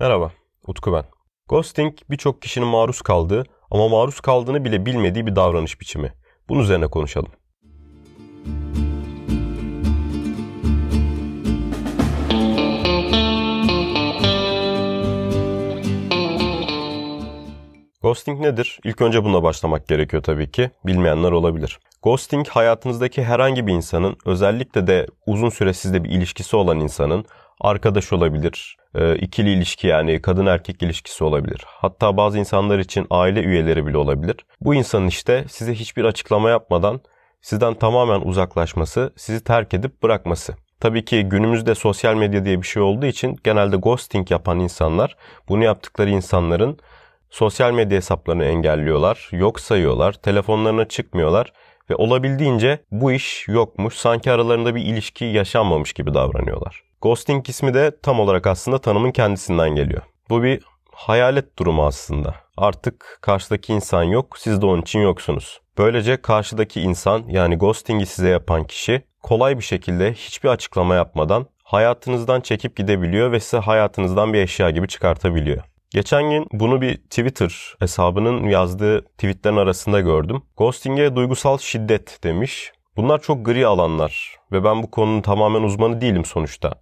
Merhaba, Utku ben. Ghosting birçok kişinin maruz kaldığı ama maruz kaldığını bile bilmediği bir davranış biçimi. Bunun üzerine konuşalım. Ghosting nedir? İlk önce bununla başlamak gerekiyor tabii ki. Bilmeyenler olabilir. Ghosting hayatınızdaki herhangi bir insanın özellikle de uzun süre sizde bir ilişkisi olan insanın arkadaş olabilir, e, ikili ilişki yani kadın erkek ilişkisi olabilir. Hatta bazı insanlar için aile üyeleri bile olabilir. Bu insanın işte size hiçbir açıklama yapmadan sizden tamamen uzaklaşması, sizi terk edip bırakması. Tabii ki günümüzde sosyal medya diye bir şey olduğu için genelde ghosting yapan insanlar bunu yaptıkları insanların sosyal medya hesaplarını engelliyorlar, yok sayıyorlar, telefonlarına çıkmıyorlar ve olabildiğince bu iş yokmuş, sanki aralarında bir ilişki yaşanmamış gibi davranıyorlar. Ghosting ismi de tam olarak aslında tanımın kendisinden geliyor. Bu bir hayalet durumu aslında. Artık karşıdaki insan yok, siz de onun için yoksunuz. Böylece karşıdaki insan yani ghosting'i size yapan kişi kolay bir şekilde hiçbir açıklama yapmadan hayatınızdan çekip gidebiliyor ve size hayatınızdan bir eşya gibi çıkartabiliyor. Geçen gün bunu bir Twitter hesabının yazdığı tweetlerin arasında gördüm. Ghosting'e duygusal şiddet demiş. Bunlar çok gri alanlar ve ben bu konunun tamamen uzmanı değilim sonuçta.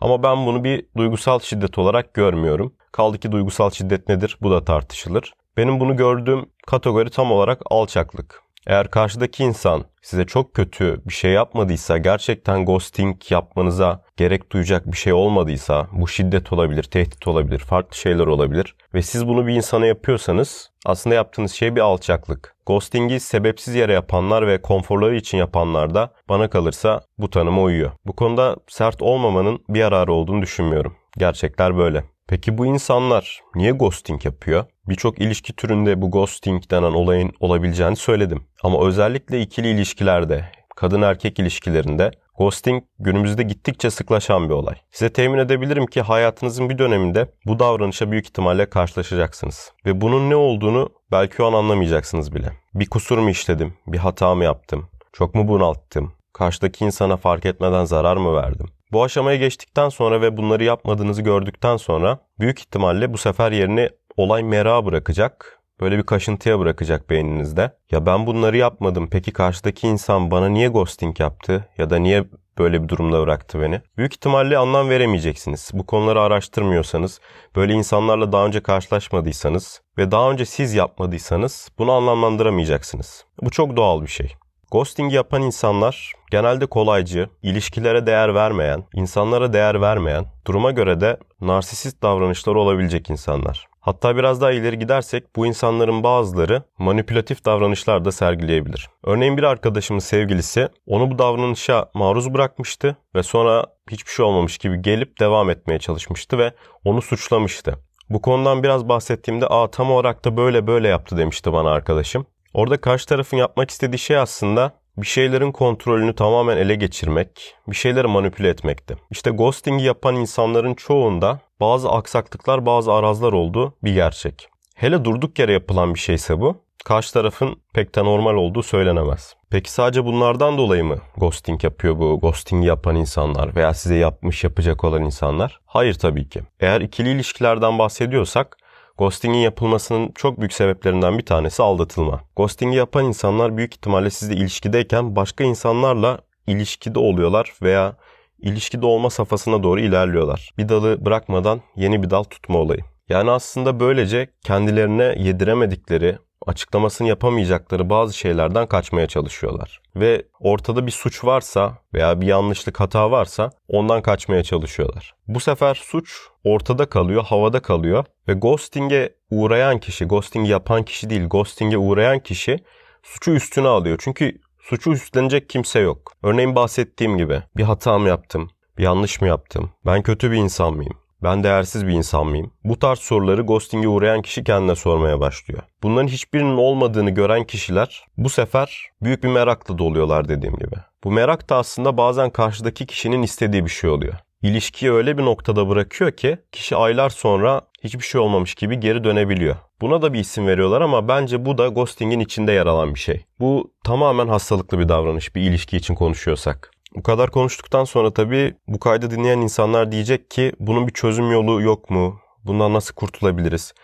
Ama ben bunu bir duygusal şiddet olarak görmüyorum. Kaldı ki duygusal şiddet nedir? Bu da tartışılır. Benim bunu gördüğüm kategori tam olarak alçaklık. Eğer karşıdaki insan size çok kötü bir şey yapmadıysa, gerçekten ghosting yapmanıza gerek duyacak bir şey olmadıysa, bu şiddet olabilir, tehdit olabilir, farklı şeyler olabilir ve siz bunu bir insana yapıyorsanız aslında yaptığınız şey bir alçaklık. Ghosting'i sebepsiz yere yapanlar ve konforları için yapanlar da bana kalırsa bu tanıma uyuyor. Bu konuda sert olmamanın bir yararı olduğunu düşünmüyorum. Gerçekler böyle. Peki bu insanlar niye ghosting yapıyor? Birçok ilişki türünde bu ghosting denen olayın olabileceğini söyledim. Ama özellikle ikili ilişkilerde, kadın erkek ilişkilerinde ghosting günümüzde gittikçe sıklaşan bir olay. Size temin edebilirim ki hayatınızın bir döneminde bu davranışa büyük ihtimalle karşılaşacaksınız. Ve bunun ne olduğunu belki o an anlamayacaksınız bile. Bir kusur mu işledim? Bir hata mı yaptım? Çok mu bunalttım? Karşıdaki insana fark etmeden zarar mı verdim? Bu aşamaya geçtikten sonra ve bunları yapmadığınızı gördükten sonra büyük ihtimalle bu sefer yerini olay merak bırakacak. Böyle bir kaşıntıya bırakacak beyninizde. Ya ben bunları yapmadım. Peki karşıdaki insan bana niye ghosting yaptı? Ya da niye böyle bir durumda bıraktı beni? Büyük ihtimalle anlam veremeyeceksiniz. Bu konuları araştırmıyorsanız, böyle insanlarla daha önce karşılaşmadıysanız ve daha önce siz yapmadıysanız bunu anlamlandıramayacaksınız. Bu çok doğal bir şey. Ghosting yapan insanlar genelde kolaycı, ilişkilere değer vermeyen, insanlara değer vermeyen, duruma göre de narsisist davranışları olabilecek insanlar. Hatta biraz daha ileri gidersek bu insanların bazıları manipülatif davranışlar da sergileyebilir. Örneğin bir arkadaşımın sevgilisi onu bu davranışa maruz bırakmıştı ve sonra hiçbir şey olmamış gibi gelip devam etmeye çalışmıştı ve onu suçlamıştı. Bu konudan biraz bahsettiğimde aa tam olarak da böyle böyle yaptı demişti bana arkadaşım. Orada karşı tarafın yapmak istediği şey aslında bir şeylerin kontrolünü tamamen ele geçirmek, bir şeyleri manipüle etmekti. İşte ghosting'i yapan insanların çoğunda bazı aksaklıklar, bazı arazlar olduğu bir gerçek. Hele durduk yere yapılan bir şeyse bu, karşı tarafın pek de normal olduğu söylenemez. Peki sadece bunlardan dolayı mı ghosting yapıyor bu ghosting yapan insanlar veya size yapmış yapacak olan insanlar? Hayır tabii ki. Eğer ikili ilişkilerden bahsediyorsak Ghosting'in yapılmasının çok büyük sebeplerinden bir tanesi aldatılma. Ghosting'i yapan insanlar büyük ihtimalle sizle ilişkideyken başka insanlarla ilişkide oluyorlar veya ilişkide olma safhasına doğru ilerliyorlar. Bir dalı bırakmadan yeni bir dal tutma olayı. Yani aslında böylece kendilerine yediremedikleri, açıklamasını yapamayacakları bazı şeylerden kaçmaya çalışıyorlar. Ve ortada bir suç varsa veya bir yanlışlık hata varsa ondan kaçmaya çalışıyorlar. Bu sefer suç ortada kalıyor, havada kalıyor ve ghosting'e uğrayan kişi, ghosting yapan kişi değil, ghosting'e uğrayan kişi suçu üstüne alıyor. Çünkü suçu üstlenecek kimse yok. Örneğin bahsettiğim gibi bir hata mı yaptım? Bir yanlış mı yaptım? Ben kötü bir insan mıyım? Ben değersiz bir insan mıyım? Bu tarz soruları ghosting'e uğrayan kişi kendine sormaya başlıyor. Bunların hiçbirinin olmadığını gören kişiler bu sefer büyük bir merakla doluyorlar dediğim gibi. Bu merak da aslında bazen karşıdaki kişinin istediği bir şey oluyor. İlişkiyi öyle bir noktada bırakıyor ki kişi aylar sonra hiçbir şey olmamış gibi geri dönebiliyor. Buna da bir isim veriyorlar ama bence bu da ghosting'in içinde yer alan bir şey. Bu tamamen hastalıklı bir davranış bir ilişki için konuşuyorsak. Bu kadar konuştuktan sonra tabii bu kaydı dinleyen insanlar diyecek ki bunun bir çözüm yolu yok mu? Bundan nasıl kurtulabiliriz?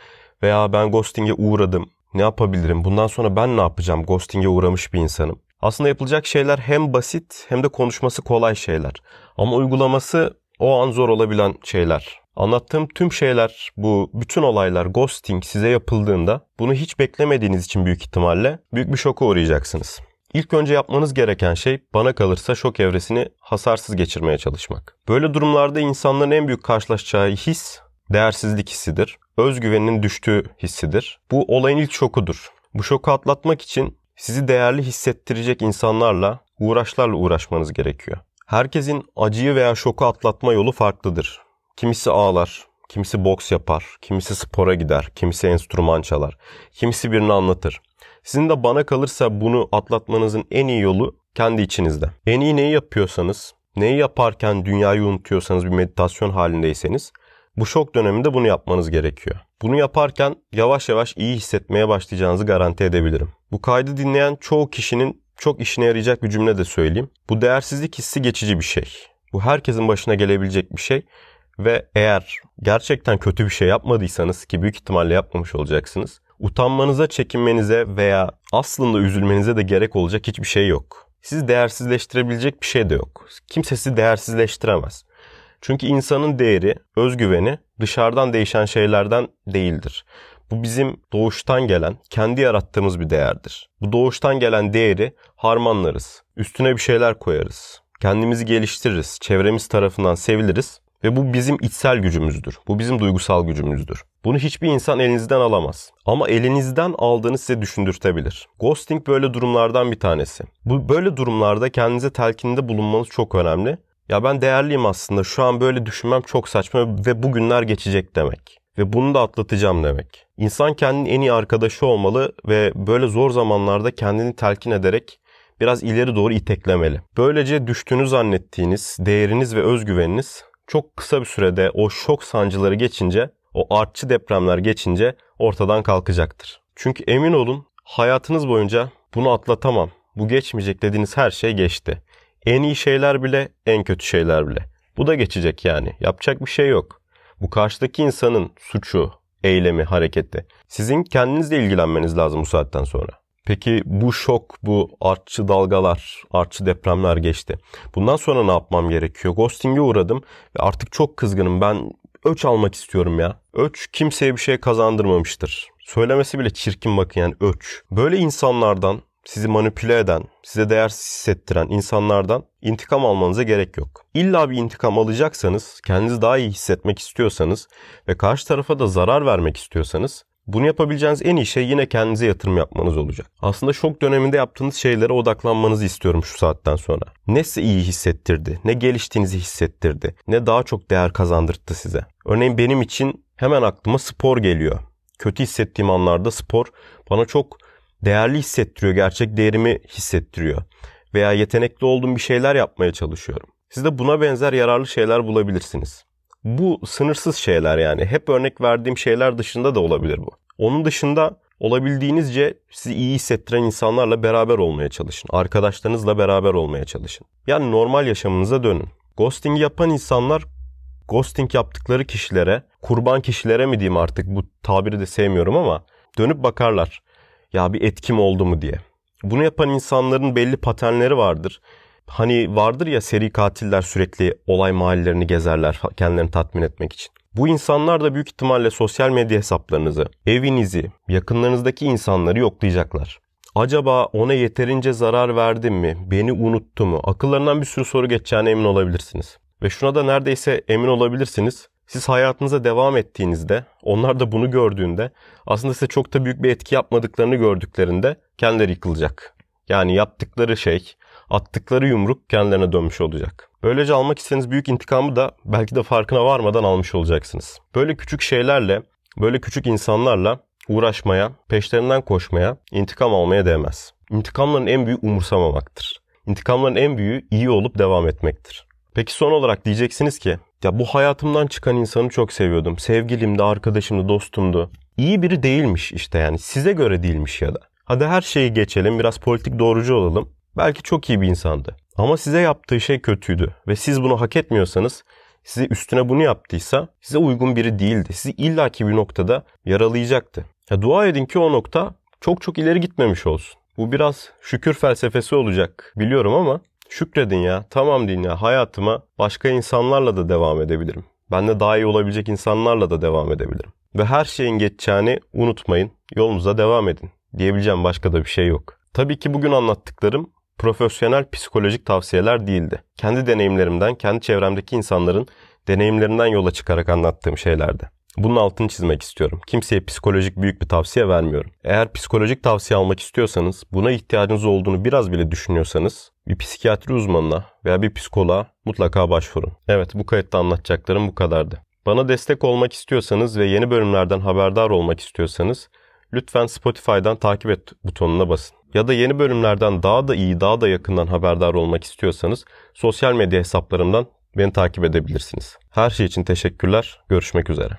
Veya ben ghosting'e uğradım. Ne yapabilirim? Bundan sonra ben ne yapacağım? Ghosting'e uğramış bir insanım. Aslında yapılacak şeyler hem basit hem de konuşması kolay şeyler. Ama uygulaması o an zor olabilen şeyler. Anlattığım tüm şeyler, bu bütün olaylar, ghosting size yapıldığında bunu hiç beklemediğiniz için büyük ihtimalle büyük bir şoka uğrayacaksınız. İlk önce yapmanız gereken şey bana kalırsa şok evresini hasarsız geçirmeye çalışmak. Böyle durumlarda insanların en büyük karşılaşacağı his değersizlik hissidir. Özgüveninin düştüğü hissidir. Bu olayın ilk şokudur. Bu şoku atlatmak için sizi değerli hissettirecek insanlarla, uğraşlarla uğraşmanız gerekiyor. Herkesin acıyı veya şoku atlatma yolu farklıdır. Kimisi ağlar, kimisi boks yapar, kimisi spora gider, kimisi enstrüman çalar, kimisi birini anlatır. Sizin de bana kalırsa bunu atlatmanızın en iyi yolu kendi içinizde. En iyi neyi yapıyorsanız, neyi yaparken dünyayı unutuyorsanız bir meditasyon halindeyseniz bu şok döneminde bunu yapmanız gerekiyor. Bunu yaparken yavaş yavaş iyi hissetmeye başlayacağınızı garanti edebilirim. Bu kaydı dinleyen çoğu kişinin çok işine yarayacak bir cümle de söyleyeyim. Bu değersizlik hissi geçici bir şey. Bu herkesin başına gelebilecek bir şey ve eğer gerçekten kötü bir şey yapmadıysanız ki büyük ihtimalle yapmamış olacaksınız. Utanmanıza, çekinmenize veya aslında üzülmenize de gerek olacak hiçbir şey yok. Sizi değersizleştirebilecek bir şey de yok. Kimse sizi değersizleştiremez. Çünkü insanın değeri, özgüveni dışarıdan değişen şeylerden değildir. Bu bizim doğuştan gelen, kendi yarattığımız bir değerdir. Bu doğuştan gelen değeri harmanlarız. Üstüne bir şeyler koyarız. Kendimizi geliştiririz. Çevremiz tarafından seviliriz. Ve bu bizim içsel gücümüzdür. Bu bizim duygusal gücümüzdür. Bunu hiçbir insan elinizden alamaz. Ama elinizden aldığını size düşündürtebilir. Ghosting böyle durumlardan bir tanesi. Bu böyle durumlarda kendinize telkinde bulunmanız çok önemli. Ya ben değerliyim aslında. Şu an böyle düşünmem çok saçma ve bugünler geçecek demek. Ve bunu da atlatacağım demek. İnsan kendinin en iyi arkadaşı olmalı ve böyle zor zamanlarda kendini telkin ederek biraz ileri doğru iteklemeli. Böylece düştüğünü zannettiğiniz değeriniz ve özgüveniniz çok kısa bir sürede o şok sancıları geçince, o artçı depremler geçince ortadan kalkacaktır. Çünkü emin olun hayatınız boyunca bunu atlatamam, bu geçmeyecek dediğiniz her şey geçti. En iyi şeyler bile, en kötü şeyler bile. Bu da geçecek yani. Yapacak bir şey yok. Bu karşıdaki insanın suçu, eylemi, hareketi. Sizin kendinizle ilgilenmeniz lazım bu saatten sonra. Peki bu şok, bu artçı dalgalar, artçı depremler geçti. Bundan sonra ne yapmam gerekiyor? Ghosting'e uğradım ve artık çok kızgınım. Ben öç almak istiyorum ya. Öç kimseye bir şey kazandırmamıştır. Söylemesi bile çirkin bakın yani öç. Böyle insanlardan sizi manipüle eden, size değersiz hissettiren insanlardan intikam almanıza gerek yok. İlla bir intikam alacaksanız, kendinizi daha iyi hissetmek istiyorsanız ve karşı tarafa da zarar vermek istiyorsanız bunu yapabileceğiniz en iyi şey yine kendinize yatırım yapmanız olacak. Aslında şok döneminde yaptığınız şeylere odaklanmanızı istiyorum şu saatten sonra. Ne size iyi hissettirdi, ne geliştiğinizi hissettirdi, ne daha çok değer kazandırdı size. Örneğin benim için hemen aklıma spor geliyor. Kötü hissettiğim anlarda spor bana çok değerli hissettiriyor, gerçek değerimi hissettiriyor. Veya yetenekli olduğum bir şeyler yapmaya çalışıyorum. Siz de buna benzer yararlı şeyler bulabilirsiniz. Bu sınırsız şeyler yani. Hep örnek verdiğim şeyler dışında da olabilir bu. Onun dışında olabildiğinizce sizi iyi hissettiren insanlarla beraber olmaya çalışın. Arkadaşlarınızla beraber olmaya çalışın. Yani normal yaşamınıza dönün. Ghosting yapan insanlar ghosting yaptıkları kişilere, kurban kişilere mi diyeyim artık bu tabiri de sevmiyorum ama dönüp bakarlar ya bir etkim oldu mu diye. Bunu yapan insanların belli paternleri vardır. Hani vardır ya seri katiller sürekli olay mahallelerini gezerler kendilerini tatmin etmek için. Bu insanlar da büyük ihtimalle sosyal medya hesaplarınızı, evinizi, yakınlarınızdaki insanları yoklayacaklar. Acaba ona yeterince zarar verdim mi? Beni unuttu mu? Akıllarından bir sürü soru geçeceğine emin olabilirsiniz. Ve şuna da neredeyse emin olabilirsiniz. Siz hayatınıza devam ettiğinizde, onlar da bunu gördüğünde aslında size çok da büyük bir etki yapmadıklarını gördüklerinde kendileri yıkılacak. Yani yaptıkları şey, attıkları yumruk kendilerine dönmüş olacak. Böylece almak istediğiniz büyük intikamı da belki de farkına varmadan almış olacaksınız. Böyle küçük şeylerle, böyle küçük insanlarla uğraşmaya, peşlerinden koşmaya, intikam almaya değmez. İntikamların en büyüğü umursamamaktır. İntikamların en büyüğü iyi olup devam etmektir. Peki son olarak diyeceksiniz ki ya bu hayatımdan çıkan insanı çok seviyordum. Sevgilimdi, arkadaşımdı, dostumdu. İyi biri değilmiş işte yani size göre değilmiş ya da. Hadi her şeyi geçelim biraz politik doğrucu olalım. Belki çok iyi bir insandı. Ama size yaptığı şey kötüydü ve siz bunu hak etmiyorsanız size üstüne bunu yaptıysa size uygun biri değildi. Sizi illaki bir noktada yaralayacaktı. Ya dua edin ki o nokta çok çok ileri gitmemiş olsun. Bu biraz şükür felsefesi olacak biliyorum ama şükredin ya. Tamam deyin ya hayatıma başka insanlarla da devam edebilirim. Ben de daha iyi olabilecek insanlarla da devam edebilirim. Ve her şeyin geçeceğini unutmayın. Yolunuza devam edin. Diyebileceğim başka da bir şey yok. Tabii ki bugün anlattıklarım profesyonel psikolojik tavsiyeler değildi. Kendi deneyimlerimden, kendi çevremdeki insanların deneyimlerinden yola çıkarak anlattığım şeylerdi. Bunun altını çizmek istiyorum. Kimseye psikolojik büyük bir tavsiye vermiyorum. Eğer psikolojik tavsiye almak istiyorsanız, buna ihtiyacınız olduğunu biraz bile düşünüyorsanız bir psikiyatri uzmanına veya bir psikoloğa mutlaka başvurun. Evet bu kayıtta anlatacaklarım bu kadardı. Bana destek olmak istiyorsanız ve yeni bölümlerden haberdar olmak istiyorsanız lütfen Spotify'dan takip et butonuna basın. Ya da yeni bölümlerden daha da iyi, daha da yakından haberdar olmak istiyorsanız sosyal medya hesaplarımdan beni takip edebilirsiniz. Her şey için teşekkürler. Görüşmek üzere.